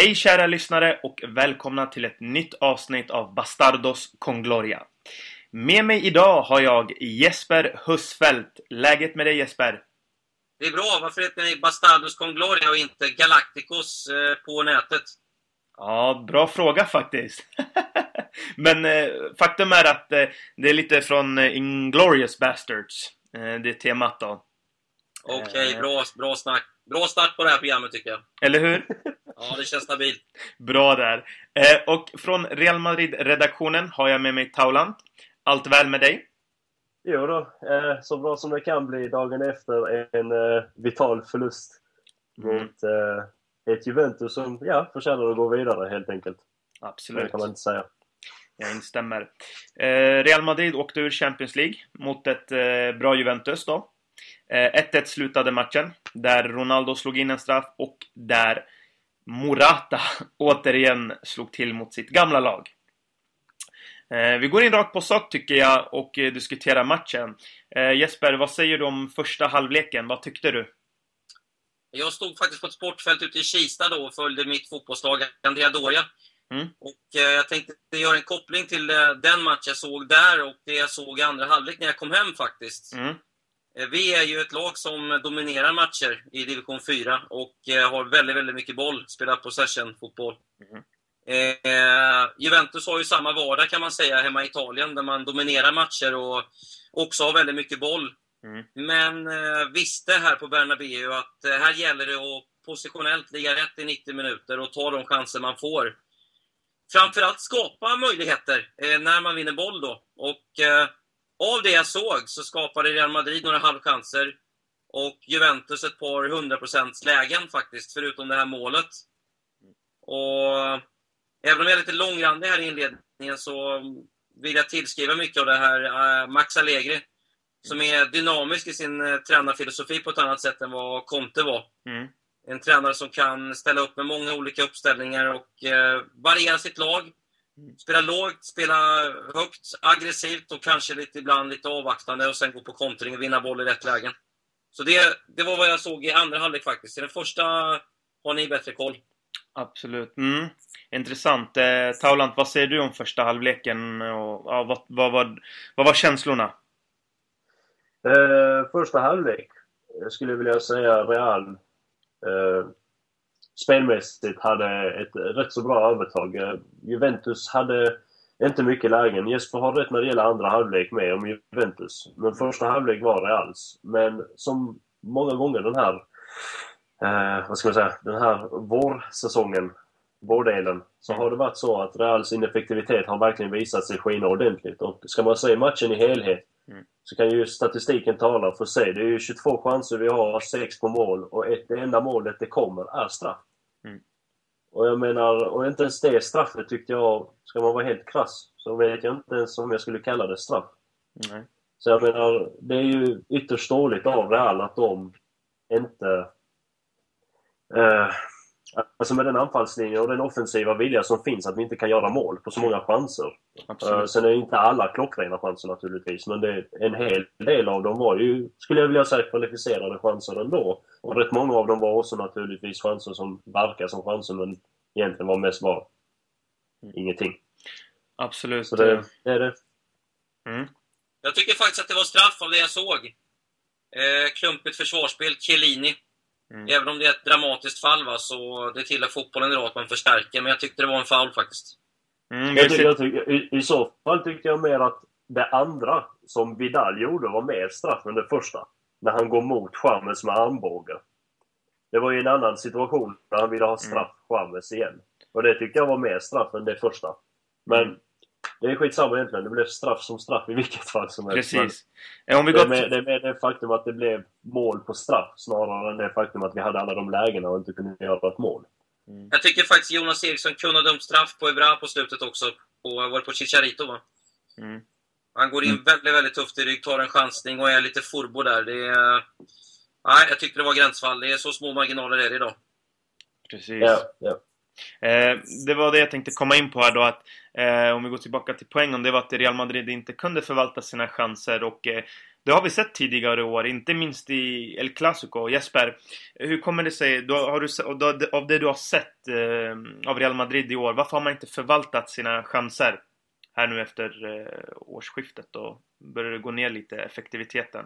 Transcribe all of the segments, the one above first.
Hej kära lyssnare och välkomna till ett nytt avsnitt av Bastardos con Gloria. Med mig idag har jag Jesper Husfeldt. Läget med dig Jesper? Det är bra. Varför heter ni Bastardos con Gloria och inte Galacticos eh, på nätet? Ja, bra fråga faktiskt. Men eh, faktum är att eh, det är lite från eh, Inglorious Bastards. Det är temat då. Okej, okay, bra, bra snack. Bra start på det här programmet tycker jag. Eller hur? Ja, det känns stabilt. Bra där. Eh, och från Real Madrid-redaktionen har jag med mig Taulant. Allt väl med dig? Jo då, eh, så bra som det kan bli dagen efter en eh, vital förlust mm. mot eh, ett Juventus som ja, förtjänar att gå vidare helt enkelt. Absolut. Det kan man inte säga. Jag instämmer. Eh, Real Madrid åkte ur Champions League mot ett eh, bra Juventus då. 1-1 eh, slutade matchen, där Ronaldo slog in en straff och där Morata återigen slog till mot sitt gamla lag. Eh, vi går in rakt på sak tycker jag och eh, diskuterar matchen. Jesper, vad säger du om första halvleken? Vad tyckte du? Jag stod faktiskt på ett sportfält ute i Kista då och följde mitt fotbollslag Andrea Doria. Mm. Och jag tänkte göra en koppling till den match jag såg där och det jag såg i andra halvlek när jag kom hem faktiskt. Mm. Eh, vi är ju ett lag som dominerar matcher i division 4 och eh, har väldigt, väldigt mycket boll, spelar possession-fotboll. Mm. Eh, Juventus har ju samma vardag kan man säga hemma i Italien, där man dominerar matcher och också har väldigt mycket boll. Mm. Men eh, visste här på Bernabéu att eh, här gäller det att positionellt ligga rätt i 90 minuter och ta de chanser man får. Framförallt skapa möjligheter eh, när man vinner boll då. Och av det jag såg så skapade Real Madrid några halvchanser och Juventus ett par hundraprocents lägen faktiskt, förutom det här målet. Och även om jag är lite långrandig här i inledningen så vill jag tillskriva mycket av det här uh, Max Allegri, som är dynamisk i sin uh, tränarfilosofi på ett annat sätt än vad Conte var. Mm. En tränare som kan ställa upp med många olika uppställningar och uh, variera sitt lag Spela lågt, spela högt, aggressivt och kanske lite ibland lite avvaktande och sen gå på kontring och vinna boll i rätt lägen. Så det, det var vad jag såg i andra halvlek faktiskt. I den första har ni bättre koll. Absolut. Mm. Intressant. Eh, Taulant, vad säger du om första halvleken? Och, ja, vad, vad, vad, vad var känslorna? Eh, första halvlek jag skulle vilja säga Real eh, spelmässigt hade ett rätt så bra övertag. Eh, Juventus hade inte mycket lägen. Jesper har rätt när det gäller andra halvlek med om Juventus. Men första halvlek var det alls. Men som många gånger den här, eh, vad ska man säga, den här vårsäsongen, vårdelen, så har det varit så att Reals ineffektivitet har verkligen visat sig skina ordentligt. Och ska man se matchen i helhet mm. så kan ju statistiken tala för sig. Det är ju 22 chanser vi har, 6 på mål och ett, det enda målet det kommer är straff. Och jag menar, och inte ens det straffet tyckte jag, ska man vara helt krass, så vet jag inte ens om jag skulle kalla det straff. Nej. Så jag menar, det är ju ytterst dåligt av Real att de inte... Eh, alltså med den anfallslinjen och den offensiva vilja som finns, att vi inte kan göra mål på så många chanser. Eh, sen är inte alla klockrena chanser naturligtvis, men det, en hel del av dem var ju, skulle jag vilja säga, kvalificerade chanser ändå. Och rätt många av dem var också naturligtvis chanser som verkar som chanser men egentligen var mest var mm. ingenting. Absolut. Så det, det är det. Mm. Jag tycker faktiskt att det var straff av det jag såg. Eh, klumpigt försvarsspel, Chiellini. Mm. Även om det är ett dramatiskt fall, va, så det tillhör fotbollen idag att man förstärker. Men jag tyckte det var en foul faktiskt. Mm, jag tycker, jag tycker, i, I så fall tyckte jag mer att det andra som Vidal gjorde var mer straff än det första när han går mot Chamez med armbåge. Det var ju en annan situation när han ville ha straff Chamez igen. Och det tyckte jag var mer straff än det första. Men mm. det är skitsamma egentligen. Det blev straff som straff i vilket fall som helst. Precis. Om vi det, är med, det är med det faktum att det blev mål på straff snarare än det faktum att vi hade alla de lägena och inte kunde göra ett mål. Mm. Jag tycker faktiskt Jonas Eriksson kunde ha dömt straff på Evra på slutet också. På, var det på Chicharito va? Mm. Han går in mm. väldigt, väldigt tufft i rygg, tar en chansning och är lite furbo där. Det är... Nej, jag tyckte det var gränsfall. Det är så små marginaler är det idag. Precis. Ja, ja. Eh, det var det jag tänkte komma in på här då att eh, om vi går tillbaka till poängen, det var att Real Madrid inte kunde förvalta sina chanser och eh, Det har vi sett tidigare år, inte minst i El Clasico. Jesper, hur kommer det sig, då har du, av det du har sett eh, av Real Madrid i år, varför har man inte förvaltat sina chanser här nu efter eh, årsskiftet? Och börjar det gå ner lite, effektiviteten?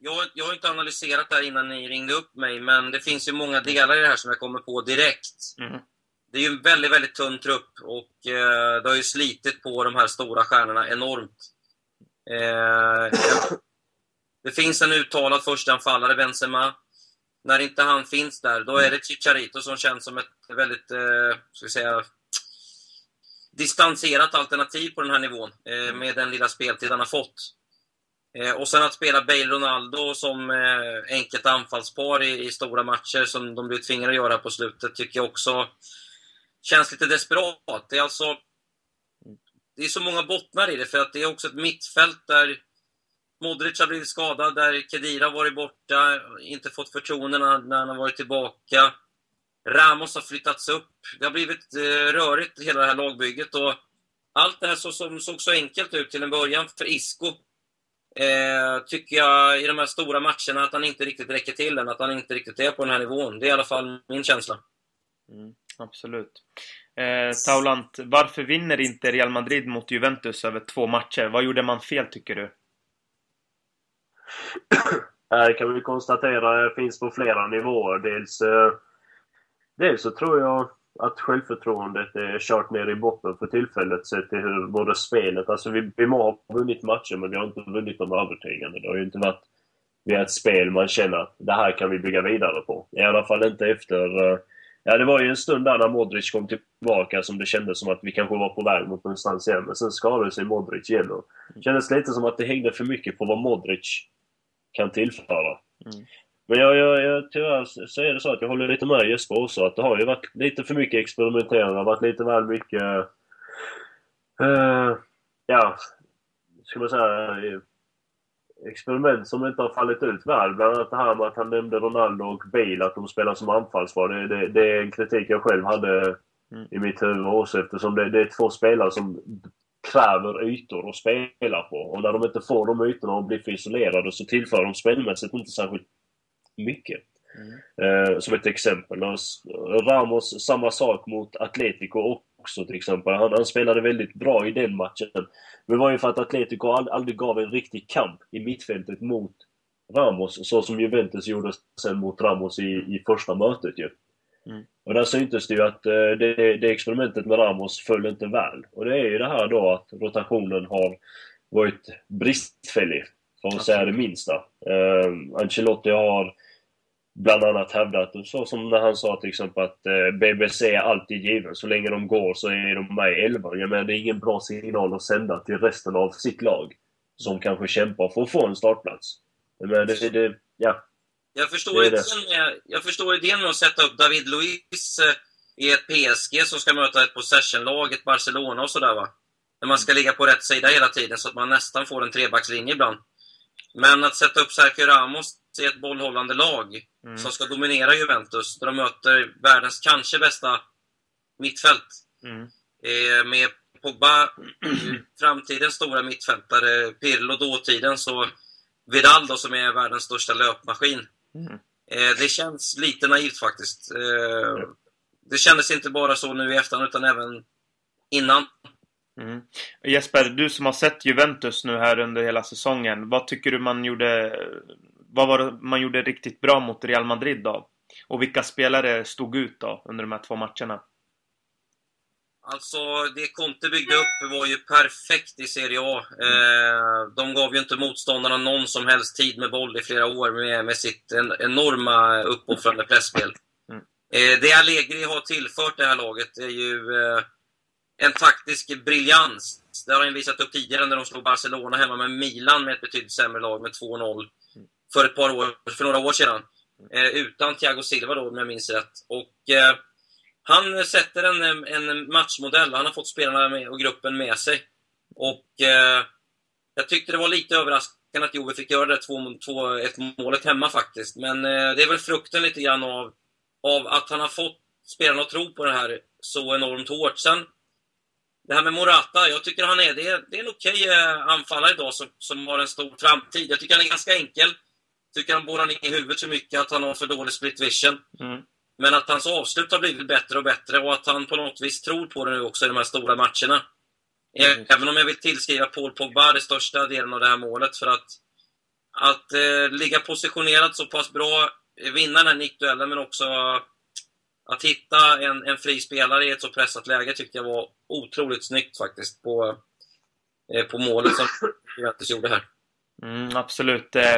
Jag, jag har inte analyserat det här innan ni ringde upp mig, men det finns ju många delar i det här som jag kommer på direkt. Mm. Det är ju en väldigt, väldigt tunn trupp och eh, det har ju slitit på de här stora stjärnorna enormt. Eh, det finns en uttalad förstaanfallare, Benzema. När inte han finns där, då är det Chicharito som känns som ett väldigt, eh, ska säga, distanserat alternativ på den här nivån, eh, med den lilla speltid han har fått. Eh, och sen att spela Bale-Ronaldo som eh, enkelt anfallspar i, i, stora matcher, som de blir tvingade att göra på slutet, tycker jag också känns lite desperat. Det är alltså... Det är så många bottnar i det, för att det är också ett mittfält där Modric har blivit skadad, där Kedira har varit borta, inte fått förtroende när han har varit tillbaka. Ramos har flyttats upp. Det har blivit eh, rörigt, hela det här lagbygget. Och allt det här så, som såg så enkelt ut till en början för Isco eh, tycker jag i de här stora matcherna att han inte riktigt räcker till än. Att han inte riktigt är på den här nivån. Det är i alla fall min känsla. Mm, absolut. Eh, Taulant, varför vinner inte Real Madrid mot Juventus över två matcher? Vad gjorde man fel, tycker du? Det kan vi konstatera finns på flera nivåer. Dels, eh, dels så tror jag att självförtroendet är kört ner i botten för tillfället sett till hur både spelet... Alltså vi, vi må ha vunnit matcher men vi har inte vunnit dem övertygande. Det har ju inte varit via ett spel man känner att det här kan vi bygga vidare på. I alla fall inte efter... Eh, ja, det var ju en stund där när Modric kom tillbaka som det kändes som att vi kanske var på väg mot någonstans igen. Men sen skadade sig Modric igen och det kändes lite som att det hängde för mycket på vad Modric kan tillföra. Mm. Men jag, jag, jag, tyvärr så är det så att jag håller lite med Jesper också. Att det har ju varit lite för mycket experimenterande. Det har varit lite väl mycket... Uh, ja, ska man säga... Experiment som inte har fallit ut väl. Bland annat det här med att han nämnde Ronaldo och Bale, att de spelar som anfallsvar. Det, det, det är en kritik jag själv hade mm. i mitt huvud också eftersom det, det är två spelare som kräver ytor att spela på. Och när de inte får de ytorna och blir för isolerade så tillför de spelmässigt inte särskilt mycket. Mm. Eh, som ett exempel. Ramos, samma sak mot Atletico också till exempel. Han, han, spelade väldigt bra i den matchen. Men det var ju för att Atletico ald aldrig gav en riktig kamp i mittfältet mot Ramos, så som Juventus gjorde sen mot Ramos i, i första mötet ju. Mm. Och där syntes det ju att eh, det, det experimentet med Ramos föll inte väl. Och det är ju det här då att rotationen har varit bristfällig, för att säga det minsta. Uh, Ancelotti har bland annat hävdat, så som när han sa till exempel att eh, BBC är alltid given. Så länge de går så är de med i elvan. Jag menar, det är ingen bra signal att sända till resten av sitt lag. Som kanske kämpar för att få en startplats. Men det, det, ja. Jag förstår, idén med, jag förstår idén med att sätta upp David Luiz eh, i ett PSG som ska möta ett possession-lag, ett Barcelona och sådär va. När man ska ligga på rätt sida hela tiden så att man nästan får en trebackslinje ibland. Men att sätta upp Sergio Ramos i ett bollhållande lag mm. som ska dominera Juventus, där de möter världens kanske bästa mittfält. Mm. Eh, med Pogba, framtidens stora mittfältare, Pirlo dåtiden, så Vidal då, som är världens största löpmaskin. Mm. Eh, det känns lite naivt faktiskt. Eh, det kändes inte bara så nu i efterhand, utan även innan. Mm. Jesper, du som har sett Juventus nu här under hela säsongen. Vad tycker du man gjorde... Vad var det man gjorde riktigt bra mot Real Madrid då? Och vilka spelare stod ut då under de här två matcherna? Alltså, det Conte byggde upp var ju perfekt i Serie A. Eh, de gav ju inte motståndarna någon som helst tid med boll i flera år med, med sitt en, enorma uppoffrande pressspel. Mm. Eh, det Allegri har tillfört det här laget är ju eh, en taktisk briljans. Det har han visat upp tidigare när de slog Barcelona hemma med Milan med ett betydligt sämre lag med 2-0 för ett par år, för några år sedan. Eh, utan Thiago Silva då, om jag minns rätt. Och eh, han sätter en, en matchmodell. Han har fått spelarna med, och gruppen med sig. Och eh, jag tyckte det var lite överraskande att Jove fick göra det 2-1 målet hemma faktiskt. Men eh, det är väl frukten lite grann av, av att han har fått spelarna att tro på det här så enormt hårt. Sen det här med Morata, jag tycker han är, det är, det är en okej eh, anfallare idag som, som har en stor framtid. Jag tycker han är ganska enkel. Tycker han borrar ner i huvudet för mycket, att han har för dålig split vision. Mm. Men att hans avslut har blivit bättre och bättre och att han på något vis tror på det nu också i de här stora matcherna. Mm. Även om jag vill tillskriva Paul Pogba den största delen av det här målet för att att eh, ligga positionerad så pass bra, vinna den här nickduellen men också att hitta en, en fri spelare i ett så pressat läge tyckte jag var otroligt snyggt faktiskt på, eh, på målet som Juventus gjorde här. Mm, absolut. Eh,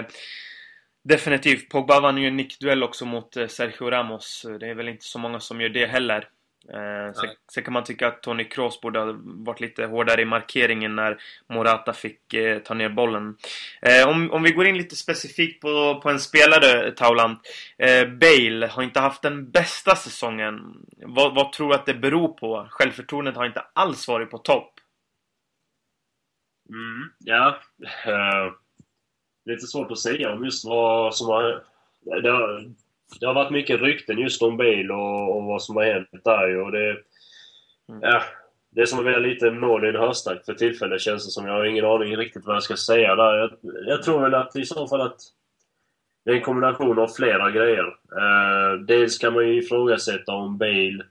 definitivt. Pogba vann ju en nickduell också mot eh, Sergio Ramos. Det är väl inte så många som gör det heller. Eh, sen, sen, kan man tycka att Tony Kroos borde ha varit lite hårdare i markeringen när Morata fick eh, ta ner bollen. Eh, om, om vi går in lite specifikt på, på en spelare, Tauland. Eh, Bale har inte haft den bästa säsongen. Vad, vad tror du att det beror på? Självförtroendet har inte alls varit på topp. Mm, ja, uh, lite svårt att säga om just vad som har... Det har det har varit mycket rykten just om Bale och, och vad som har hänt där och det... Mm. Ja, det är som att välja lite nål i en höstack för tillfället känns det som. Jag har ingen aning riktigt vad jag ska säga där. Jag, jag tror väl att i så fall att det är en kombination av flera grejer. Uh, dels kan man ju ifrågasätta om Bale...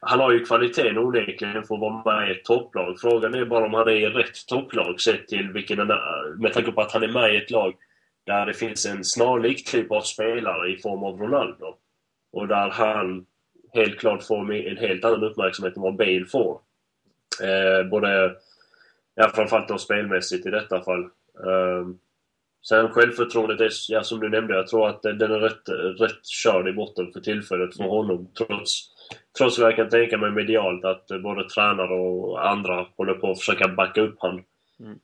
Han har ju kvaliteten onekligen för att vara med i ett topplag. Frågan är bara om han är i rätt topplag sett till vilken... Med tanke på att han är med i ett lag där det finns en snarlik typ av spelare i form av Ronaldo. Och där han helt klart får en helt annan uppmärksamhet än vad Bale får. Eh, både, ja framförallt då spelmässigt i detta fall. Eh, sen självförtroendet är, ja, som du nämnde, jag tror att den är rätt, rätt körd i botten för tillfället för honom. Trots, trots vad jag kan tänka mig medialt att både tränare och andra håller på att försöka backa upp honom. Mm.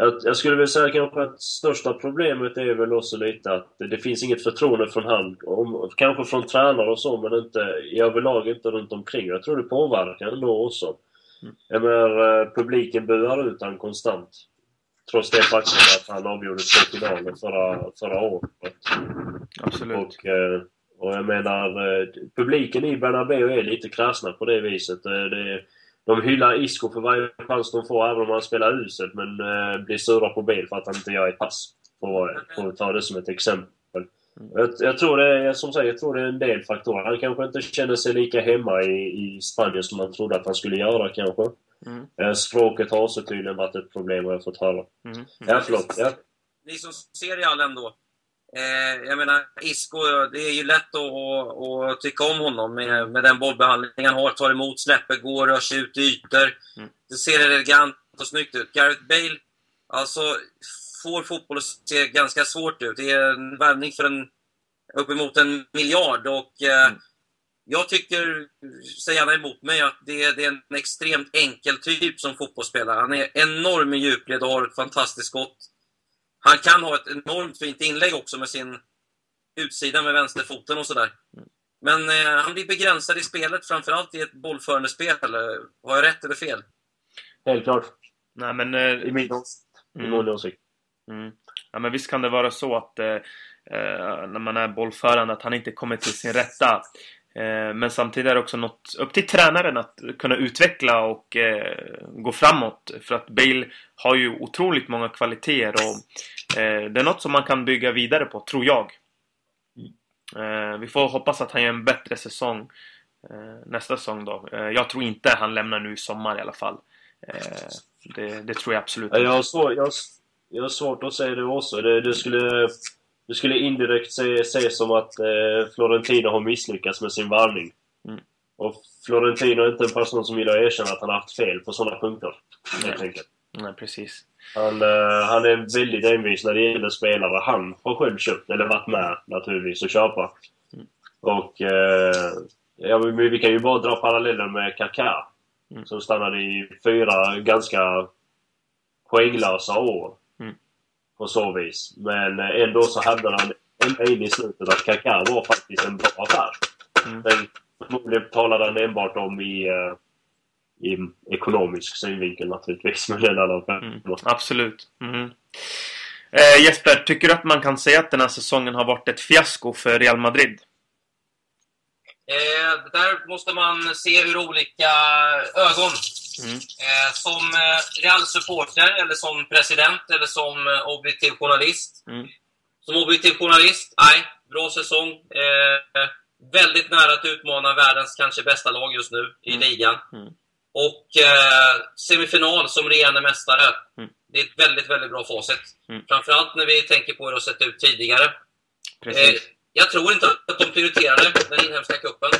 Jag, skulle vilja säga kanske att största problemet är väl också lite att det finns inget förtroende från han. Om, kanske från tränare och så, men inte i överlag inte runt omkring. Jag tror det påverkar ändå också. Mm. Jag menar, eh, publiken buar ut han konstant. Trots det faktum att han avgjorde två finaler förra, förra året. Absolut. Och, eh, och jag menar, eh, publiken i Bernabéu är lite krasna på det viset. Det, de hyllar Isco för varje chans de får, även om han spelar uselt, men eh, blir sura på bil för att han inte gör ett pass. För att ta det som ett exempel. Jag, jag, tror det är, som sagt, jag tror det är en del faktorer. Han kanske inte känner sig lika hemma i, i Spanien som han trodde att han skulle göra kanske. Mm. Eh, språket har också tydligen varit ett problem har jag fått höra. Mm. Mm. Ja, förlåt. Ja. Ni som ser i all ändå. Eh, jag menar, Isco, det är ju lätt att, att, tycka om honom med, med den bollbehandling han har. Tar emot, släpper, går, rör sig ut i ytor. Mm. Det ser elegant och snyggt ut. Gareth Bale, alltså, får fotboll att se ganska svårt ut. Det är en värvning för en, uppemot en miljard och eh, mm. jag tycker, säg gärna emot mig, att det, det, är en extremt enkel typ som fotbollsspelare. Han är enorm i djupled och har ett fantastiskt skott. Han kan ha ett enormt fint inlägg också med sin utsida med vänsterfoten och sådär. Men eh, han blir begränsad i spelet, framförallt i ett bollförande spel. Har jag rätt eller fel? Helt klart. Nej, men... Eh, I min mm. åsikt. Mm. Ja, men visst kan det vara så att eh, eh när man är bollförande att han inte kommer till sin rätta. Eh, men samtidigt är det också något upp till tränaren att kunna utveckla och eh, gå framåt. För att Bale har ju otroligt många kvaliteter och det är något som man kan bygga vidare på, tror jag. vi får hoppas att han gör en bättre säsong nästa säsong då. jag tror inte han lämnar nu i sommar i alla fall. Det, det, tror jag absolut inte. Jag har, svår, jag, har, jag har svårt att säga det också. Det, det skulle det skulle indirekt ses som att eh, Florentino har misslyckats med sin varvning. Mm. Och Florentino är inte en person som gillar att erkänna att han har haft fel på sådana punkter. Helt enkelt. Nej, precis. Han, eh, han är väldigt envis när det gäller spelare han har själv köpt, eller varit med naturligtvis, och köpa. Mm. Och eh, ja, vi, vi kan ju bara dra paralleller med Kaká. Mm. Som stannade i fyra ganska poänglösa år på så vis. Men eh, ändå så hävdade han ända in i slutet att Kaká var faktiskt en bra affär. Mm. Men förmodligen talade han enbart om i, uh, i ekonomisk synvinkel naturligtvis. Men en annan mm. Absolut. Mm. Eh, Jesper, tycker du att man kan säga att den här säsongen har varit ett fiasko för Real Madrid? Eh, där måste man se ur olika ögon. Mm. Eh, som eh, Real-supporter, eller som president, eller som eh, objektiv journalist. Mm. Som objektiv journalist, nej, bra säsong. Eh, väldigt nära att utmana världens kanske bästa lag just nu i mm. ligan. Och eh, semifinal som regerande mästare. Mm. Det är ett väldigt, väldigt bra facit. Mm. Framförallt när vi tänker på hur det har sett ut tidigare. Eh, jag tror inte att de prioriterade den inhemska kuppen.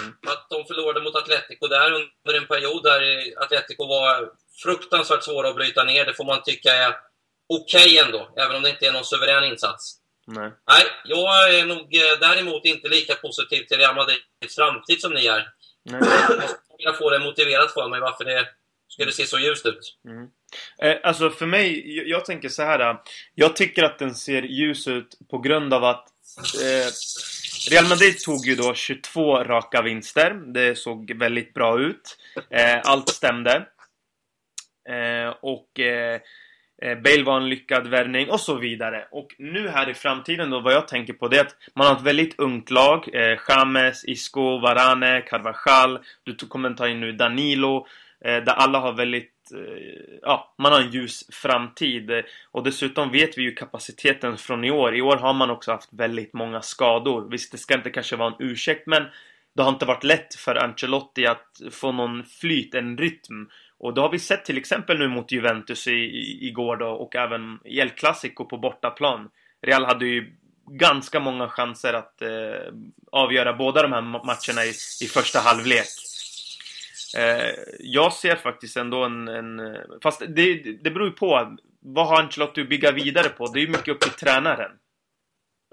Mm. Att de förlorade mot Atletico där under en period där Atletico var fruktansvärt svåra att bryta ner. Det får man tycka är okej okay ändå, även om det inte är någon suverän insats. Nej. Nej, jag är nog eh, däremot inte lika positiv till Real Madrids framtid som ni är. Nej. Jag vill få det motiverat för mig varför det skulle se så ljust ut. Mm. Eh, alltså för mig, jag, jag, tänker så här. Jag tycker att den ser ljus ut på grund av att eh, Real Madrid tog ju då 22 raka vinster. Det såg väldigt bra ut. Eh, allt stämde. Eh, och eh, Eh, Eh, Bale var en lyckad värvning och så vidare. Och nu här i framtiden då, vad jag tänker på det är att man har ett väldigt ungt lag. Eh, James, Isco, Varane, Carvajal. Du kommer ta in nu Danilo. Eh, där alla har väldigt... Eh, ja, man har en ljus framtid. Och dessutom vet vi ju kapaciteten från i år. I år har man också haft väldigt många skador. Visst, det ska inte kanske vara en ursäkt men det har inte varit lätt för Ancelotti att få någon flyt, en rytm. Och det har vi sett till exempel nu mot Juventus i, i, igår då och även i El Clasico på bortaplan. Real hade ju ganska många chanser att eh, avgöra båda de här matcherna i, i första halvlek. Eh, jag ser faktiskt ändå en... en fast det, det beror ju på. Vad har Ancelotti att bygga vidare på? Det är ju mycket upp till tränaren.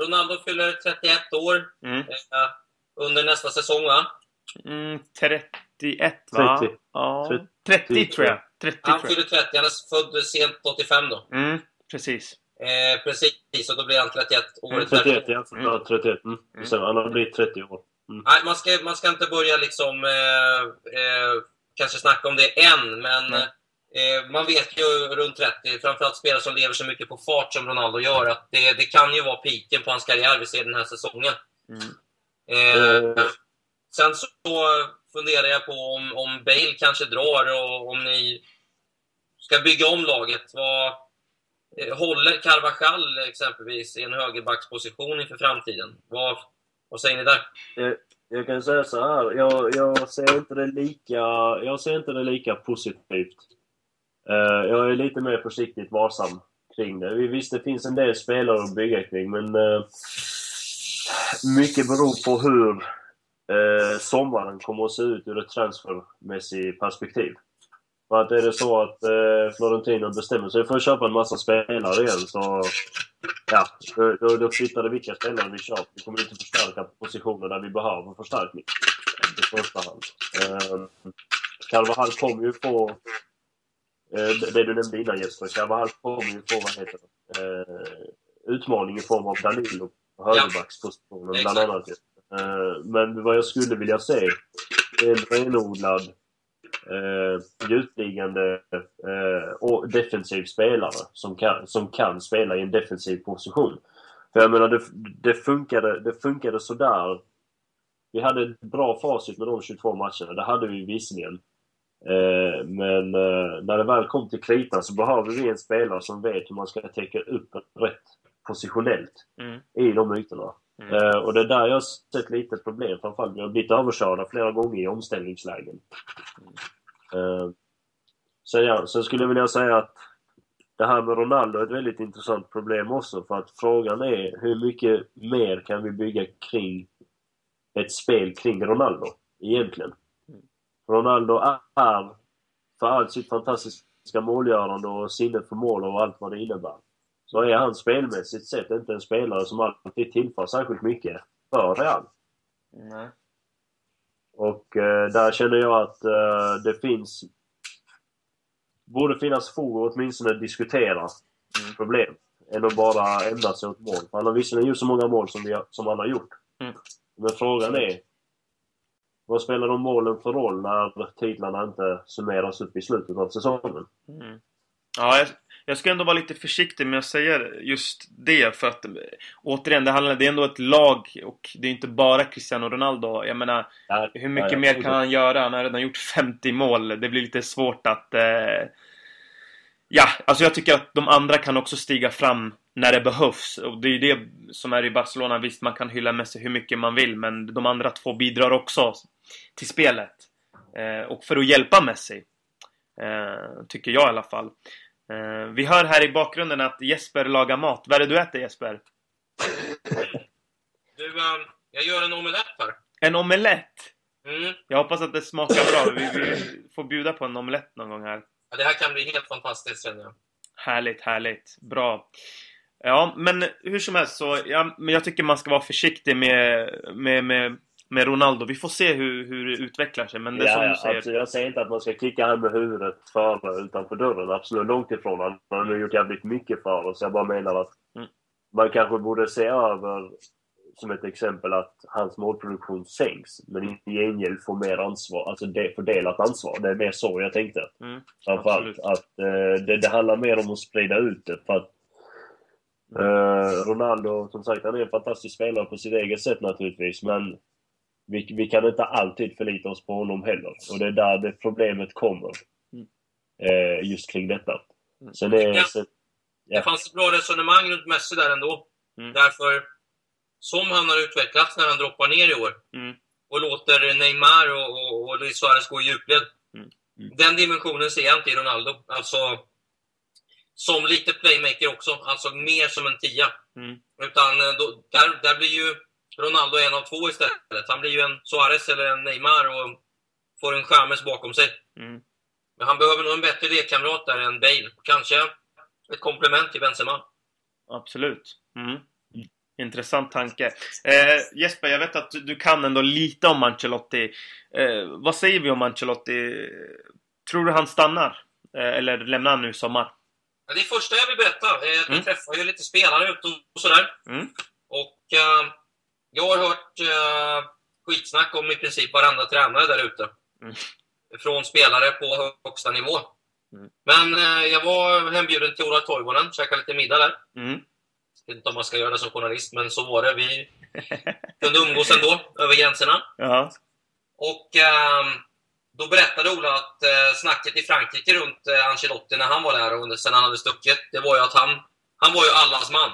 Ronaldo fyller 31 år mm. eh, under nästa säsong va? Mm, 31 va? 30. Ja, 30, 30 tror jag. 30, han fyller 30, han är född sent 85 då. Mm, precis. Eh, precis, och då blir han 31 år. Mm, 31, ja. Mm. 31. Mm. Mm. Så han har blivit 30 år. Mm. Nej, man ska, man ska inte börja liksom eh, eh, kanske snacka om det än, men eh, man vet ju runt 30, framförallt spelare som lever så mycket på fart som Ronaldo gör, att det, det kan ju vara piken på hans karriär vi ser den här säsongen. Mm. Eh, sen så funderar jag på om, om Bale kanske drar och om ni ska bygga om laget. Vad, eh, håller Carvajal exempelvis i en högerbacksposition inför framtiden? Vad, vad säger ni där? Jag, jag kan säga så här. Jag, jag, ser inte det lika, jag ser inte det lika positivt. Uh, jag är lite mer försiktigt varsam kring det. Visst, det finns en del spelare att bygga kring, men uh, mycket beror på hur eh, sommaren kommer att se ut ur ett transfermässigt perspektiv. För att är det så att eh, Florentino bestämmer sig för att köpa en massa spelare igen så... Ja, då, då flyttar det vilka spelare vi köper. Vi kommer inte förstärka positioner där vi behöver förstärkning. I första hand. Eh, Carvajal kommer ju få... Eh, det du nämnde innan Jesper. Carvajal kommer ju få, vad heter det? Eh, utmaning i form av Danilo på högerbackspositionen ja. bland annat. Eh, men vad jag skulle vilja se är en renodlad eh, djupliggande eh, och defensiv spelare som kan, som kan spela i en defensiv position. För jag menar, det, det, funkade, det funkade sådär. Vi hade ett bra facit med de 22 matcherna, det hade vi visserligen. Eh, men eh, när det väl kom till kritan så behöver vi en spelare som vet hur man ska täcka upp rätt positionellt mm. i de ytorna. Mm. Uh, och det är där jag har sett lite problem. Framförallt vi har blivit överkörda flera gånger i omställningslägen. Mm. Uh, sen, ja, sen skulle jag vilja säga att det här med Ronaldo är ett väldigt intressant problem också. För att frågan är hur mycket mer kan vi bygga kring ett spel kring Ronaldo egentligen? Mm. Ronaldo är för allt sitt fantastiska målgörande och sinne för mål och allt vad det innebär så är han spelmässigt sett inte en spelare som alltid tillför särskilt mycket för Real. Nej. Och eh, där känner jag att eh, det finns... Borde finnas fog att åtminstone diskutera mm. problem. Än att bara ändra sig åt mål. För han har visserligen gjort så många mål som, vi har, som han har gjort. Mm. Men frågan är vad spelar de målen för roll när titlarna inte summeras upp i slutet av säsongen? Mm. Ja, jag, ska ändå vara lite försiktig med att säga just det för att återigen, det, handlar, det är ändå ett lag och det är inte bara Cristiano Ronaldo. Jag menar, ja, hur mycket ja, mer kan han göra? Han har redan gjort 50 mål. Det blir lite svårt att... Eh... Ja, alltså jag tycker att de andra kan också stiga fram när det behövs. Och det är det som är i Barcelona. Visst, man kan hylla Messi hur mycket man vill, men de andra två bidrar också till spelet. Eh, och för att hjälpa Messi. Eh, tycker jag i alla fall. Eh, vi hör här i bakgrunden att Jesper lagar mat. Vad är det du äter Jesper? Du, um, jag gör en omelett här. En omelett? Mm. Jag hoppas att det smakar bra. Vi, vi får bjuda på en omelett någon gång här. Ja, det här kan bli helt fantastiskt känner jag. Härligt, härligt. Bra. Ja, men hur som helst så, ja, men jag tycker man ska vara försiktig med, med, med, med Ronaldo. Vi får se hur, hur det utvecklar sig, men det ja, som du säger. Absolut. Jag säger inte att man ska kicka honom med huvudet före utanför dörren. Absolut långt ifrån. Han har nu gjort jävligt mycket för oss. Jag bara menar att mm. man kanske borde se över, som ett exempel, att hans målproduktion sänks. Men i gengäld får mer ansvar, alltså det, fördelat ansvar. Det är mer så jag tänkte. Mm, Framförallt att eh, det, det handlar mer om att sprida ut det. För att Uh, Ronaldo, som sagt, han är en fantastisk spelare på sitt eget sätt naturligtvis, men vi, vi kan inte alltid förlita oss på honom heller. Och det är där det problemet kommer. Mm. Uh, just kring detta. Mm. Sen är, ja. så, ja. Det fanns ett bra resonemang runt Messi där ändå. Mm. Därför, som han har utvecklats när han droppar ner i år mm. och låter Neymar och, och, och Luis Suarez gå i djupled. Mm. Mm. Den dimensionen ser jag inte i Ronaldo. Alltså, som lite playmaker också, alltså mer som en tia. Mm. Utan eh, då, där, där blir ju Ronaldo en av två istället. Han blir ju en Suarez eller en Neymar och får en Chamez bakom sig. Mm. Men han behöver nog en bättre lekkamrat där än Bale. Kanske ett komplement till Benzema. Absolut. Mm. Intressant tanke. Eh, Jesper, jag vet att du, kan ändå lite om Ancelotti. Eh, vad säger vi om Ancelotti? Tror du han stannar? Eh, eller lämnar han nu i sommar? Det är första jag vill berätta. Eh, mm. Jag träffar ju lite spelare ute och sådär. Mm. Och uh, jag har hört uh, skitsnack om i princip varandra tränare där ute. Mm. Från spelare på högsta nivå. Mm. Men uh, jag var hembjuden till Ola Toivonen, käkade lite middag där. Mm. Jag vet inte om man ska göra det som journalist, men så var det. Vi kunde umgås ändå, över gränserna. Ja. Och uh, då berättade Ola att eh, snacket i Frankrike runt eh, Ancelotti när han var där och sen han hade stuckit, det var ju att han, han var ju allas man.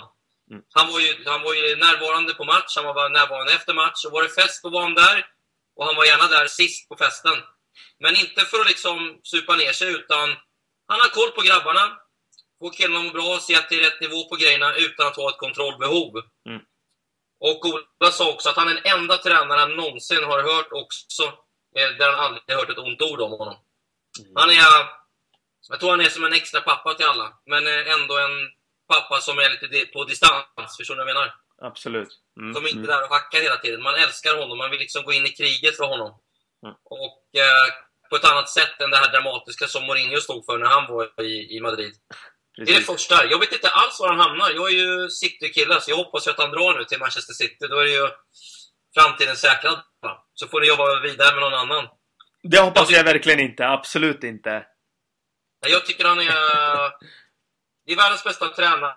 Mm. Han, var ju, han var ju närvarande på match, han var närvarande efter match. Och var det fest då var han där. Och han var gärna där sist på festen. Men inte för att liksom supa ner sig, utan han har koll på grabbarna. Får killarna må bra, se att det är rätt nivå på grejerna utan att ha ett kontrollbehov. Mm. Och Ola sa också att han är den enda tränaren han någonsin har hört också Eh, där han aldrig hört ett ont ord om honom. Mm. Han är... Jag tror han är som en extra pappa till alla, men eh, ändå en pappa som är lite på distans. Förstår du vad jag menar? Absolut. Mm. Som inte är där och hackar hela tiden. Man älskar honom, man vill liksom gå in i kriget för honom. Mm. Och eh, på ett annat sätt än det här dramatiska som Mourinho stod för när han var i, i Madrid. Precis. Det är det första. Jag vet inte alls var han hamnar. Jag är ju City-kille, så jag hoppas att han drar nu till Manchester City. Då är det ju framtiden säkrad. Så får ni jobba vidare med någon annan. Det hoppas jag, jag verkligen inte. Absolut inte. Jag tycker han är... Det är världens bästa tränare.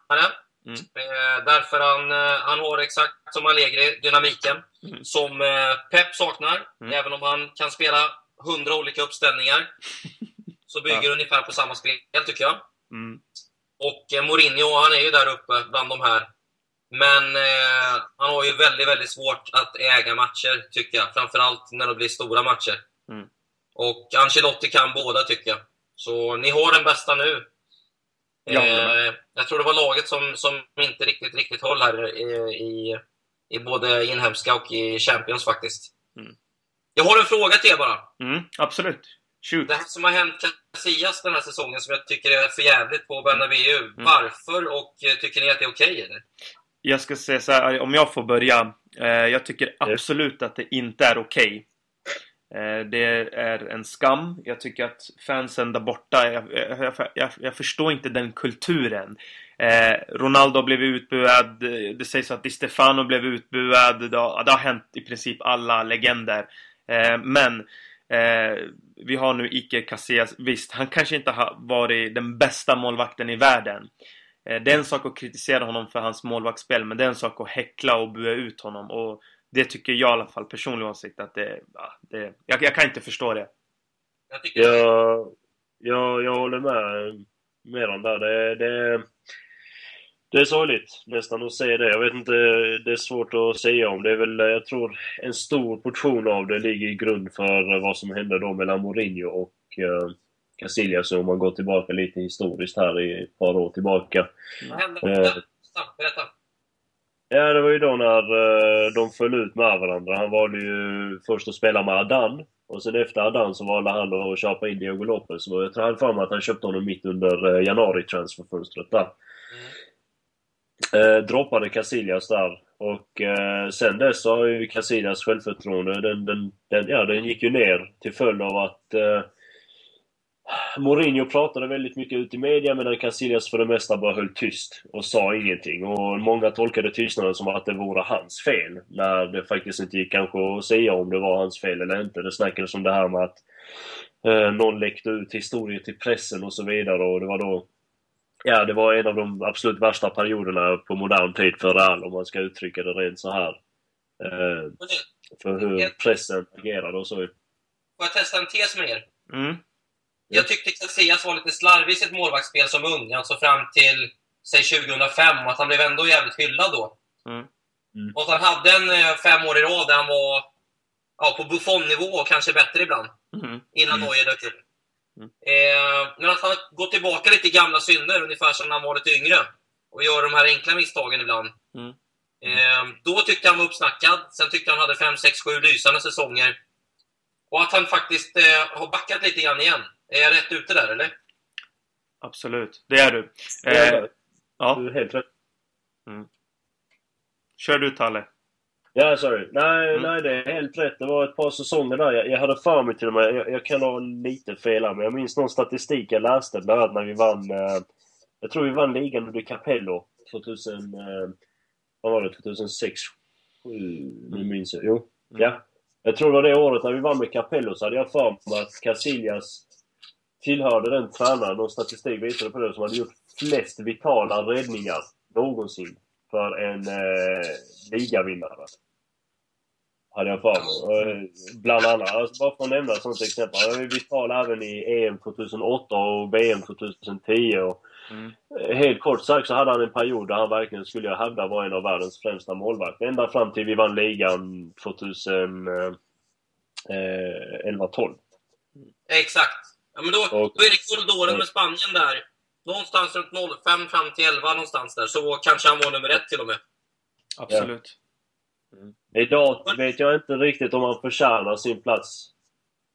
Mm. Eh, därför han, eh, han har exakt som Allegri dynamiken mm. som eh, Pep saknar. Mm. Även om han kan spela hundra olika uppställningar så bygger ja. ungefär på samma spel, tycker jag. Mm. Och Mourinho, han är ju där uppe bland de här men eh, han har ju väldigt, väldigt svårt att äga matcher, tycker jag. Framförallt när det blir stora matcher. Mm. Och Ancelotti kan båda, tycker jag. Så ni har den bästa nu. Ja, eh, jag tror det var laget som, som inte riktigt, riktigt höll här i, i, i både inhemska och i Champions faktiskt. Mm. Jag har en fråga till er bara. Mm, absolut. Shoot. Det här som har hänt Casillas den här säsongen som jag tycker är för jävligt på Bernabéu. Mm. Varför och eh, tycker ni att det är okej okay, eller? jag ska säga så här, om jag får börja. Eh, jag tycker absolut att det inte är okej. Eh, det är en skam. Jag tycker att fansen där borta, jag, jag, jag, jag förstår inte den kulturen. Eh, Ronaldo blev utbuad, det sägs att Di Stefano blev utbuad. Det har, det har hänt i princip alla legender. Eh, men Eh, vi har nu Ike Casillas. Visst, han kanske inte har varit den bästa målvakten i världen. Eh, det är en sak att kritisera honom för hans målvaktsspel, men det är en sak att häckla och bua ut honom. Och det tycker jag i alla fall, personlig åsikt, att det... Ja, det jag, jag kan inte förstå det. Jag, jag, jag, jag håller med med dem där. Det, det, det är sorgligt nästan att se det. Jag vet inte, det är svårt att säga om. Det är väl, jag tror, en stor portion av det ligger i grund för vad som hände då mellan Mourinho och uh, Casillas om man går tillbaka lite historiskt här i ett par år tillbaka. Vad hände? Uh, Berätta. Ja, det var ju då när uh, de föll ut med varandra. Han valde ju först att spela med Adan och sen efter Adan så valde han att köpa in Diego Lopez. Och jag tror han för mig att han köpte honom mitt under eh, januari-transferfönstret där. Mm. Eh, droppade Casillas där. Och eh, sen dess så har ju Casillas självförtroende, den, den, den, ja, den gick ju ner till följd av att eh, Mourinho pratade väldigt mycket ut i media medan Casillas för det mesta bara höll tyst och sa ingenting. Och många tolkade tystnaden som att det vore hans fel. När det faktiskt inte gick kanske att säga om det var hans fel eller inte. Det snackades om det här med att eh, någon läckte ut historier till pressen och så vidare och det var då Ja, det var en av de absolut värsta perioderna på modern tid för Real om man ska uttrycka det rent så här. Eh, för hur pressen agerade och så. Får jag testa en tes med er? Mm. Jag tyckte Casillas var lite slarvig i sitt målvaktsspel som ung, alltså fram till, säg 2005, och att han blev ändå jävligt hyllad då. Mm. Mm. Och att han hade en eh, fem år i rad där han var ja, på Buffon-nivå och kanske bättre ibland. Mm. Innan mm. Neuer dök upp. Mm. Eh, men att han gått tillbaka lite i gamla synder, ungefär som när han var lite yngre. Och gör de här enkla misstagen ibland. Mm. Eh, då tyckte han var uppsnackad. Sen tyckte han hade 5, 6, 7 lysande säsonger. Och att han faktiskt eh, har backat lite grann igen. Är jag rätt ute där, eller? Absolut, det är du. Eh, ja. Du är helt rätt. Mm. Kör du, Talle. Ja, sorry. Nej, mm. nej, det är helt rätt. Det var ett par säsonger där. Jag, jag hade för mig till och med, jag, jag kan ha lite fel här, men jag minns någon statistik jag läste bland annat när vi vann, eh, jag tror vi vann ligan under Capello 2000, eh, vad var det, 2006? 7, nu minns jag. Jo, mm. ja. Jag tror det var det året när vi vann med Capello så hade jag för mig att Casillas tillhörde den tränaren, och statistik visade på det, som hade gjort flest vitala räddningar någonsin för en eh, ligavinnare. Hade jag för mig. Eh, bland annat, alltså bara för att nämna ett sånt exempel. Han var vital även i EM 2008 och VM 2010. Och mm. Helt kort sagt så hade han en period där han verkligen skulle jag hävda var en av världens främsta målvakter. Ända fram till vi vann ligan 2011-12. Eh, Exakt. Ja, men då, och, då är det korridoren med Spanien där. Någonstans runt 05 fram till 11 någonstans där. Så kanske han var nummer ett till och med. Absolut. Mm. Idag vet jag inte riktigt om han förtjänar sin plats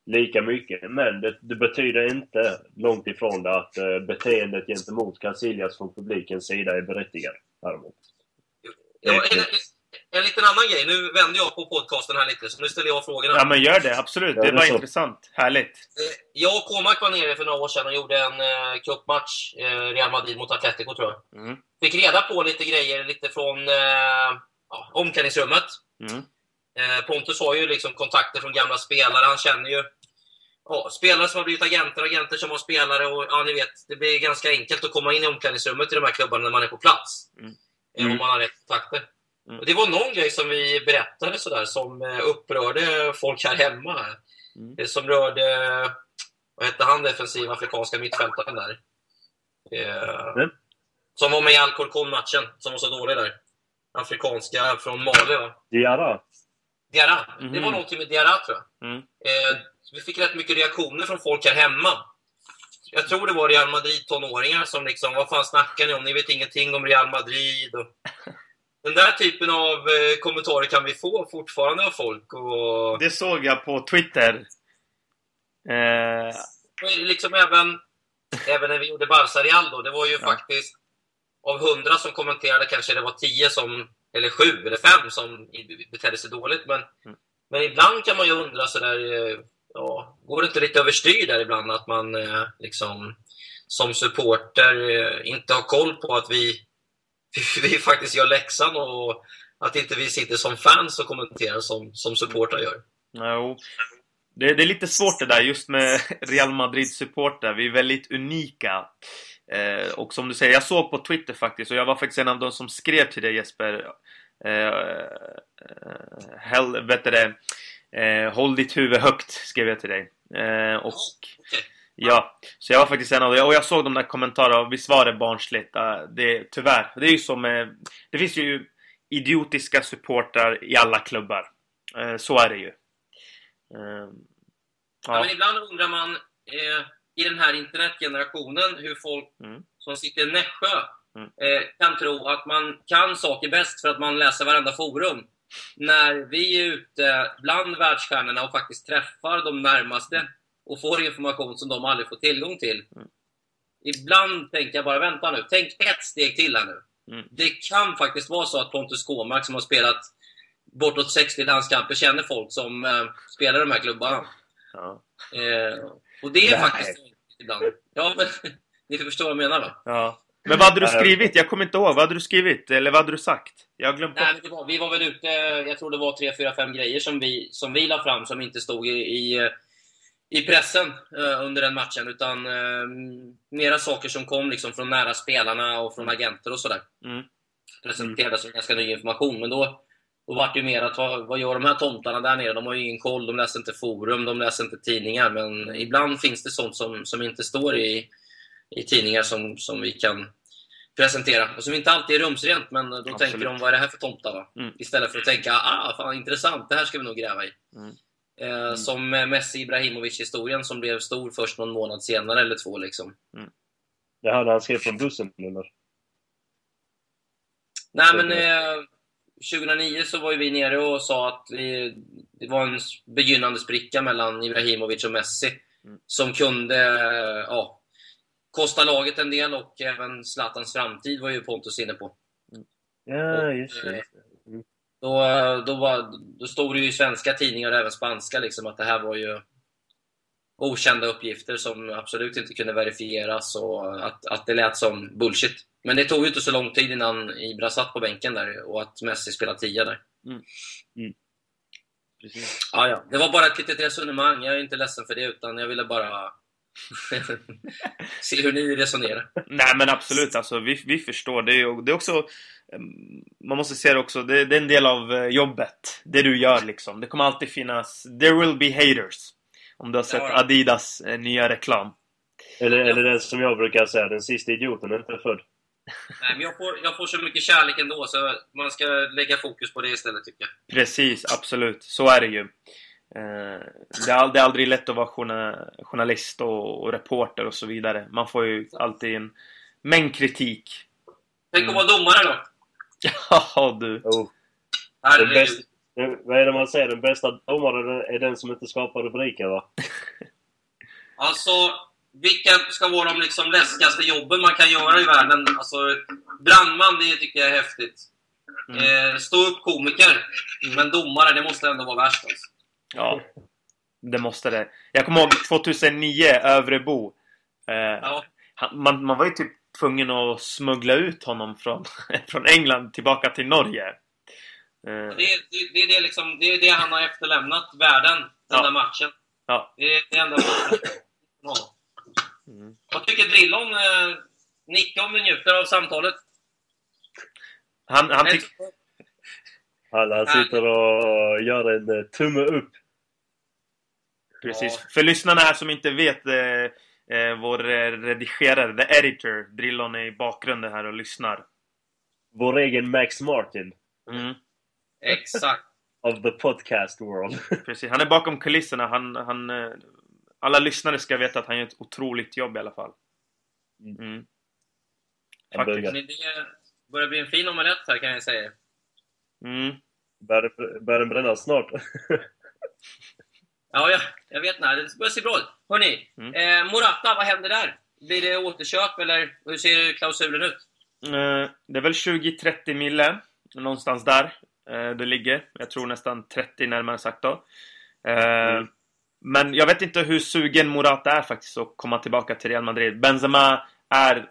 lika mycket. Men det, det betyder inte långt ifrån det att uh, beteendet gentemot Casillas från publikens sida är berättigat. Däremot. Ja, en liten annan grej. Nu vänder jag på podcasten här lite, så nu ställer jag frågorna. Ja, men gör det. Absolut. Ja, det var intressant. Härligt. Eh, jag och Kåmark var nere för några år sedan och gjorde en eh, cupmatch. Eh, Real Madrid mot Atletico, tror jag. Mm. Fick reda på lite grejer lite från eh, omklädningsrummet. Mm. Eh, Pontus har ju liksom kontakter från gamla spelare. Han känner ju ja, spelare som har blivit agenter, agenter som har spelare. Och ja, ni vet, det blir ganska enkelt att komma in i omklädningsrummet i de här klubbarna när man är på plats. Mm. Eh, om man har rätt kontakter. Mm. Det var någon grej som vi berättade sådär som eh, upprörde folk här hemma. Mm. Det som rörde, vad hette han, defensiva afrikanska mittfältaren där? Eh, mm. Som var med i Alcorcon-matchen, som var så dålig där. Afrikanska från Mali va? Diarra. Diarra. Mm. Det var någonting med Diarra tror jag. Mm. Eh, vi fick rätt mycket reaktioner från folk här hemma. Jag tror det var Real Madrid-tonåringar som liksom, vad fan snackar ni om? Ni vet ingenting om Real Madrid. Och... Den där typen av eh, kommentarer kan vi få fortfarande av folk. Och... Det såg jag på Twitter. Eh... Liksom även, även när vi gjorde Barca Real då, det var ju ja. faktiskt av hundra som kommenterade kanske det var tio som, eller sju eller fem som betedde sig dåligt. Men, mm. men ibland kan man ju undra sådär, eh, ja, går det inte lite överstyr där ibland att man eh, liksom som supporter inte har koll på att vi vi faktiskt gör läxan och att inte vi sitter som fans och kommenterar som, som supportrar gör. Jo. Det, det, är lite svårt det där just med Real Madrid-supportrar. Vi är väldigt unika. Eh, och som du säger, jag såg på Twitter faktiskt och jag var faktiskt en av de som skrev till dig Jesper. Eh, eh, hell, vet det, eh, håll ditt huvud högt, skrev jag till dig. Eh, och Ja, så jag var faktiskt en av dem. Och jag såg de där kommentarerna och visst var det barnsligt. Det, tyvärr. Det är ju som... Det finns ju idiotiska supportrar i alla klubbar. Eh, så är det ju. Ja. ja. men ibland undrar man eh, i den här internetgenerationen hur folk mm. som sitter i Nässjö mm. eh, kan tro att man kan saker bäst för att man läser varenda forum. När vi är ute bland världsstjärnorna och faktiskt träffar de närmaste och får information som de aldrig får tillgång till. Mm. Ibland tänker jag bara, vänta nu, tänk ett steg till här nu. Mm. Det kan faktiskt vara så att Pontus Kåmark som har spelat bortåt 60 landskamper känner folk som eh, spelar i de här klubbarna. Ja. Eh, och det är Nej. faktiskt ibland. Ja, men ni förstår vad jag menar va? Ja. Men vad hade du skrivit? Jag kommer inte ihåg. Vad hade du skrivit? Eller vad hade du sagt? Jag har glömt Nej, men var, Vi var väl ute, jag tror det var tre, fyra, fem grejer som vi, som vi la fram som inte stod i, i i pressen eh, under den matchen, utan eh, mera saker som kom liksom från nära spelarna och från agenter och sådär. Mm. Presenterades som ganska ny information, men då, då var det ju mer att vad, vad gör de här tomtarna där nere? De har ju ingen koll, de läser inte forum, de läser inte tidningar, men ibland finns det sånt som, som inte står i, i tidningar som, som vi kan presentera. Och som inte alltid är rumsrent, men då Absolut. tänker de vad är det här för tomtar? Va? Mm. Istället för att tänka ah, fan intressant, det här ska vi nog gräva i. Mm. Eh, mm. Som Messi Ibrahimovic-historien som blev stor först någon månad senare eller två. Liksom. Mm. Det hade han skrev från bussen, eller? Nej, men eh, 2009 så var vi nere och sa att vi, det var en begynnande spricka mellan Ibrahimovic och Messi mm. som kunde eh, ja, kosta laget en del och även Zlatans framtid var ju Pontus inne på. Ja, just det. Då, då, var, då stod det ju i svenska tidningar och även spanska liksom, att det här var ju okända uppgifter som absolut inte kunde verifieras och att, att det lät som bullshit. Men det tog ju inte så lång tid innan Ibra satt på bänken där och att Messi spelade tia där. Mm. Mm. Ja, ja. Det var bara ett litet resonemang. Jag är inte ledsen för det, utan jag ville bara se hur ni resonerar. Nej, men absolut. Alltså, vi, vi förstår. Det är, det är också Ehm, man måste se det också, det, det, är en del av eh, jobbet. Det du gör liksom. Det kommer alltid finnas... There will be haters. Om du har sett ja. Adidas eh, nya reklam. Eller, eller den som jag brukar säga, den sista idioten är inte född. Nej, men jag får, jag får så mycket kärlek ändå, så man ska lägga fokus på det istället tycker jag. Precis, absolut. Så är det ju. Eh, det är, aldrig lätt att vara journalist och, reporter och så vidare. Man får ju alltid en mängd kritik. Tänk att vara domare då! Ja du! Oh. Bästa, vad är det man säger? Den bästa domaren är den som inte skapar rubriker va? alltså, vilka ska vara de liksom läskigaste jobben man kan göra i världen? Alltså, brandman, det tycker jag är häftigt. Mm. Eh, stå upp komiker. Mm. Men domare, det måste ändå vara värst alltså. Ja, det måste det. Jag kommer ihåg 2009, Övrebro. Eh, ja. man, man var ju typ tvungen att smuggla ut honom från, från England tillbaka till Norge. Det, det, det, är det, liksom, det är det han har efterlämnat världen, den ja. där matchen. Ja. Det är det enda mm. Vad tycker Drillon? Eh, nicka om du njuter av samtalet. Han, han tycker... Alla sitter och gör en eh, tumme upp. Precis. Ja. För lyssnarna här som inte vet eh, eh, vår eh, redigerare, the editor, Drillon är i bakgrunden här och lyssnar. Vår egen Max Martin. Mm. Exakt. of the podcast world. Precis, han är bakom kulisserna. Han, han, alla lyssnare ska veta att han gör ett otroligt jobb i alla fall. Mm. mm. Faktiskt. Det börjar bli en fin omelett här kan jag säga. Mm. Börjar den bränna snart? Ja, jag, jag vet inte. Det börjar se bra ut. Hörni, mm. eh, Morata, vad händer där? Blir det återköp eller hur ser klausulen ut? Eh, det är väl 20-30 mille, någonstans där eh, det ligger. Jag tror nästan 30 närmare sagt då. Eh, mm. Men jag vet inte hur sugen Morata är faktiskt att komma tillbaka till Real Madrid. Benzema är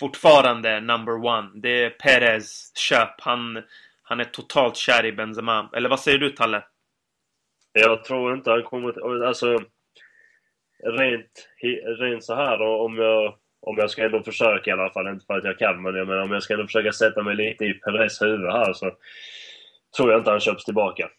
fortfarande number one. Det är Perez köp. Han, han är totalt kär i Benzema. Eller vad säger du, Talle? Jag tror inte han kommer... Alltså, rent, rent så här om jag, om jag ska ändå försöka i alla fall, inte för att jag kan, men jag menar, om jag ska ändå försöka sätta mig lite i Perez huvud här så tror jag inte han köps tillbaka.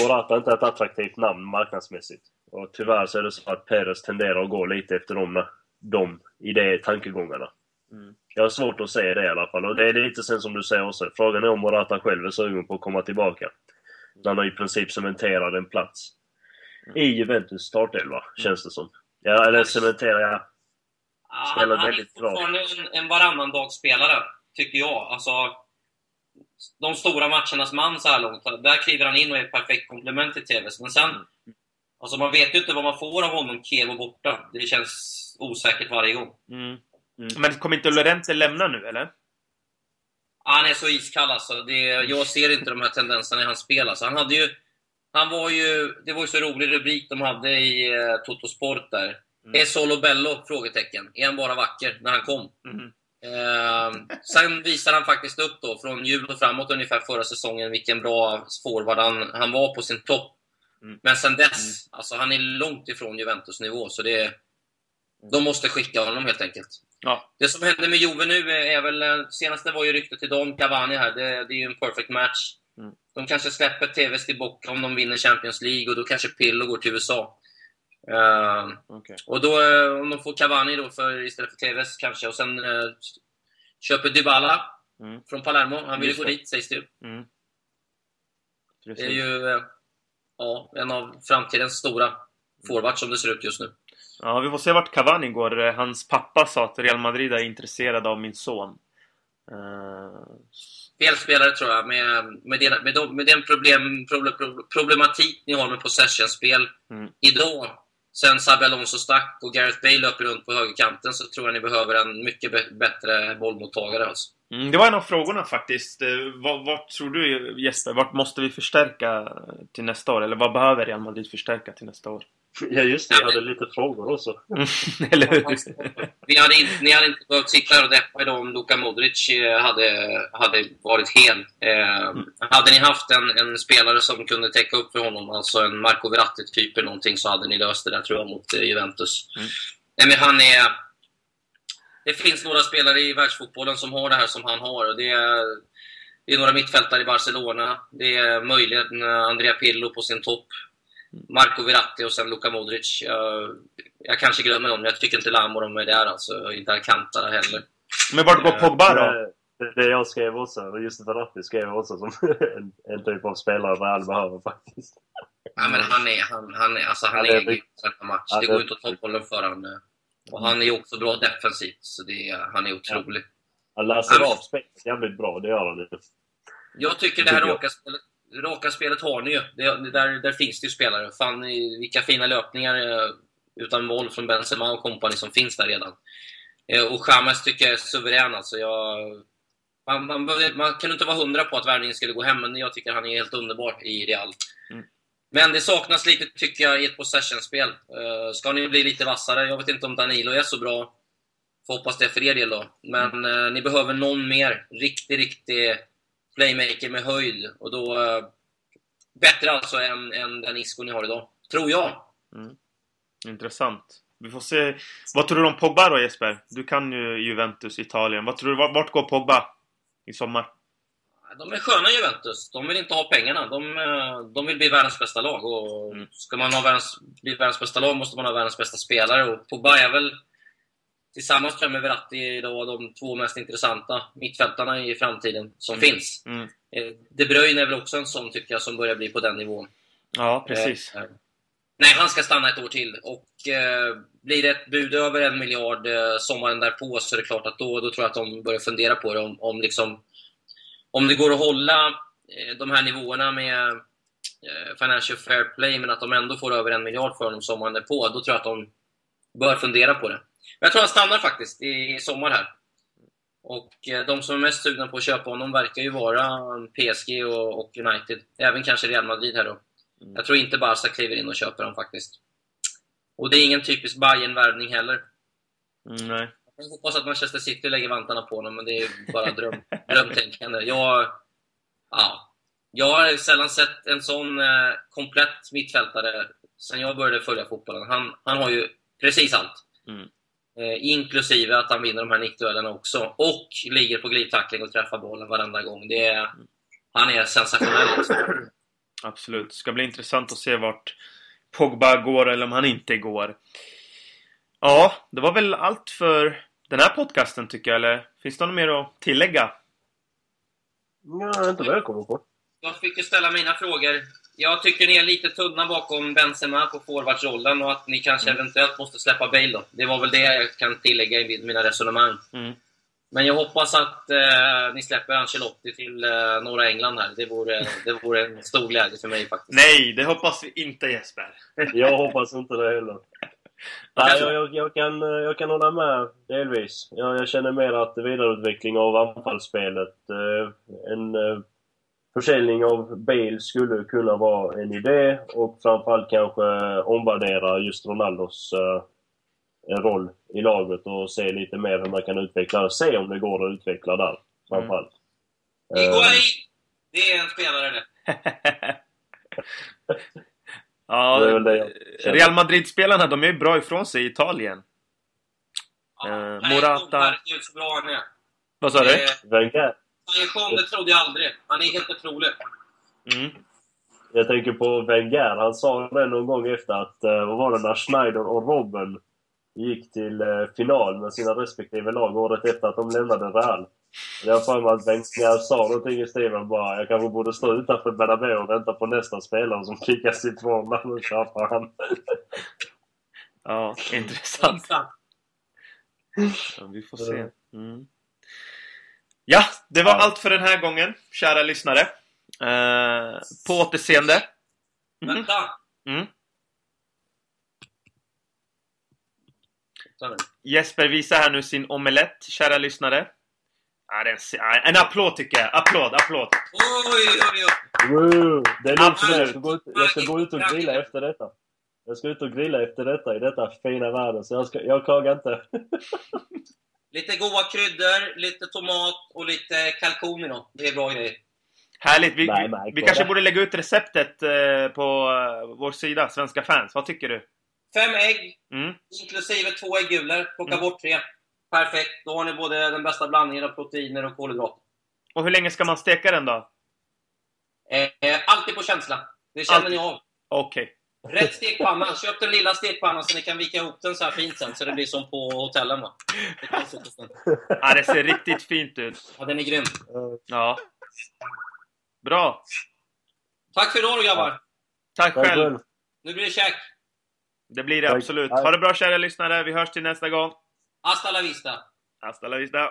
Morata är inte ett attraktivt namn marknadsmässigt. Och tyvärr så är det så att Perez tenderar att gå lite efter de, de idéer, tankegångarna. Mm. Jag har svårt att se det i alla fall. Och det är lite sen som du säger också. Frågan är om Morata själv är sugen på att komma tillbaka. När han har i princip cementerat en plats. Mm. I Juventus startelva, mm. känns det som. Ja, eller cementerar jag. Spelar ja, väldigt bra. Han är fortfarande en, en varannandagsspelare, tycker jag. Alltså, de stora matchernas man så här långt. Där kliver han in och är ett perfekt komplement till TVs. Men sen, alltså man vet ju inte vad man får av honom Kevo borta. Det känns osäkert varje gång. Mm. Mm. Men kommer inte Lorente lämna nu, eller? Han är så iskall alltså. Det, jag ser inte de här tendenserna i hans spel. Alltså. Han hade ju, han var ju, det var ju så rolig rubrik de hade i eh, Toto Sport där. Mm. Är Solo Bello? Frågetecken. Är han bara vacker? När han kom. Mm. Eh, sen visade han faktiskt upp då, från jul och framåt ungefär förra säsongen, vilken bra forward han, han var på sin topp. Mm. Men sen dess, mm. alltså han är långt ifrån Juventus-nivå, så det, de måste skicka honom helt enkelt. Ja. Det som händer med Juve nu är väl... Eh, senaste var ju ryktet till dem, Cavani här. Det, det är ju en perfect match. Mm. De kanske släpper TVs till Boca om de vinner Champions League och då kanske Pillo går till USA. Uh, ehm, okay. Och då, uh, om de får Cavani då för, istället för TVs kanske, och sen uh, köper Dybala mm. från Palermo. Han vill ju gå dit, sägs det ju. Mm. Det är ju ja, en av framtidens stora forwards som det ser ut just nu. Ja, vi får se vart Cavani går. Eh, hans pappa sa att Real Madrid är intresserad av min son. Uh... Fel spelare tror jag, med, med, den, med, de, med den problem, problem, problematik ni har med possession-spel mm. idag. Sen Sabi Alonso stack och Gareth Bale löper runt på högerkanten så tror jag ni behöver en mycket bättre bollmottagare. Alltså. Mm, det var en av frågorna faktiskt. Eh, vad, vad, tror du Jesper? Vart måste vi förstärka till nästa år? Eller vad behöver Real Madrid förstärka till nästa år? Ja just det, jag hade lite frågor också. Eller hur? Vi hade inte, ni hade inte behövt sitta här och deppa idag om Luka Modric eh, hade, hade varit hel. Eh, mm. Hade ni haft en, en, spelare som kunde täcka upp för honom, alltså en Marco Verratti-typ eller någonting, så hade ni löst det där tror jag mot eh, Juventus. Mm. Nej, men han är... Det finns några spelare i världsfotbollen som har det här som han har. Det är, det är några mittfältare i Barcelona. Det är möjligen Andrea Pirlo på sin topp. Marco Verratti och sen Luka Modric. Jag, jag kanske glömmer men jag tycker inte Lam och de är där alltså. Inte Alcantara heller. Men vart går Pogba då? Det, jag skrev också, och just Verratti skrev jag också som en, en typ av spelare Real behöver faktiskt. Ja, men han är, han, han är, alltså, han, han är, är grym match. det går inte att ta bollen för honom. Och han är också bra defensivt, så det, han är otrolig. Han läser av spelet jävligt bra, det gör han. Jag tycker det här raka spelet raka spelet har ni ju. Det, där, där finns det ju spelare. Fan, vilka fina löpningar eh, utan mål från Benzema och kompani som finns där redan. Eh, och Chamez tycker jag är suverän. Alltså jag, man, man, man kan inte vara hundra på att värvningen skulle gå hem, men jag tycker han är helt underbar i Real. Mm. Men det saknas lite, tycker jag, i ett possession-spel. Uh, ska ni bli lite vassare? Jag vet inte om Danilo är så bra. Får hoppas det för er del då. Men uh, ni behöver någon mer. Riktig, riktig playmaker med höjd. Och då... Uh, bättre alltså än, än den Isco ni har idag. Tror jag. Mm. Intressant. Vi får se. Vad tror du om Pogba då Jesper? Du kan ju Juventus, Italien. Vad tror du, vart går Pogba i sommar? De är sköna Juventus. De vill inte ha pengarna. De, eh, de vill bli världens bästa lag. Och mm. Ska man ha världens, bli världens bästa lag måste man ha världens bästa spelare. Och Pogba är väl tillsammans tror jag med Verratti idag de två mest intressanta mittfältarna i framtiden som mm. finns. Mm. Eh, De Bruyne är väl också en sån, tycker jag, som börjar bli på den nivån. Ja, precis. Eh, nej, han ska stanna ett år till. Och eh, blir det ett bud över en miljard eh, sommaren därpå så är det klart att då, då tror jag att de börjar fundera på det. Om, om, liksom, om det går att hålla eh, de här nivåerna med eh, Financial Fair Play, men att de ändå får över en miljard för honom sommaren därpå, då tror jag att de bör fundera på det. Jag tror han stannar faktiskt i, sommar här. Och eh, de som är mest sugna på att köpa honom verkar ju vara PSG och, och United. Även kanske Real Madrid här då. Mm. Jag tror inte Barca kliver in och köper honom faktiskt. Och det är ingen typisk bayern värvning heller. Mm, nej. Jag hoppas att Manchester City lägger vantarna på honom, men det är bara dröm, drömtänkande. Jag... Ja. Jag har sällan sett en sån eh, komplett mittfältare sen jag började följa fotbollen. Han, han har ju precis allt. Mm. Eh, inklusive att han vinner de här nickduellerna också. Och ligger på glidtackling och träffar bollen varenda gång. Det är, han är sensationell. Alltså. Absolut. Det ska bli intressant att se vart Pogba går eller om han inte går. Ja, det var väl allt för den här podcasten tycker jag, eller finns det något mer att tillägga? Nej, inte vad jag kommer på. Jag fick ju ställa mina frågor. Jag tycker ni är lite tunna bakom Benzema på forwardsrollen och att ni kanske mm. eventuellt måste släppa Bale då. Det var väl det jag kan tillägga i mina resonemang. Mm. Men jag hoppas att eh, ni släpper Ancelotti till eh, norra England här. Det vore, det vore en stor glädje för mig faktiskt. Nej, det hoppas vi inte Jesper. jag hoppas inte det heller. Nej, jag, jag, jag, kan, jag kan hålla med delvis. Jag, jag känner mer att vidareutveckling av anfallsspelet, eh, en eh, försäljning av Bale skulle kunna vara en idé och framförallt kanske omvärdera just Ronaldos uh, roll i laget och se lite mer hur man kan utveckla, se om det går att utveckla där framförallt. Mm. Uh, det är en spelare det. ja, Real Madrid-spelarna, de är ju bra ifrån sig i Italien. Ja, uh, Morata... Nej, bra han är. Vad sa du? Wenger. Variation, det trodde jag aldrig. Han är helt otrolig. Mm. Jag tänker på Wenger. Han sa det någon gång efter att, eh, vad var det, när Schneider och Robben gick till eh, final med sina respektive lag året efter att de lämnade Real. Jag har för mig att Wenger sa någonting i stilen bara jag kanske borde stå utanför Bernabéu och vänta på nästa spelare som kickar sitt mål när nu köper han. ja, intressant. Ja, vi får se. Mm. Ja, det var allt för den här gången, kära lyssnare. Uh, på återseende. Mm. Vänta! Mm. Jesper visar här nu sin omelett, kära lyssnare. Ah, den, en applåd tycker jag. Applåd, applåd. Oj, oj, oj. Wow, det är lugnt. Jag ska, gå ut, jag ska gå ut och grilla efter detta. Jag ska ut och grilla efter detta i detta fina väder, så jag, ska, jag klagar inte. Lite goda kryddor, lite tomat och lite kalkon i då. Det är bra grejer. Härligt! Vi, vi kanske borde lägga ut receptet eh, på eh, vår sida, Svenska fans. Vad tycker du? Fem ägg, mm. inklusive två äggulor. Plocka mm. bort tre. Perfekt! Då har ni både den bästa blandningen av proteiner och kolhydrater. Och hur länge ska man steka den då? Eh, alltid på känsla. Det känner alltid. ni av. Okej. Okay. Rätt stekpanna. Köp den lilla stekpannan så ni kan vika ihop den så här fint sen, så det blir som på hotellen. Va? Det, ja, det ser riktigt fint ut. Ja, den är grym. Ja. Bra. Tack för idag då, grabbar. Tack själv. Nu blir det käk. Det blir det absolut. Ha det bra kära lyssnare. Vi hörs till nästa gång. Hasta la vista. Hasta la vista.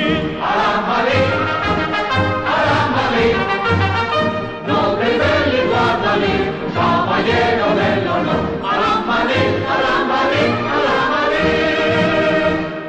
caballero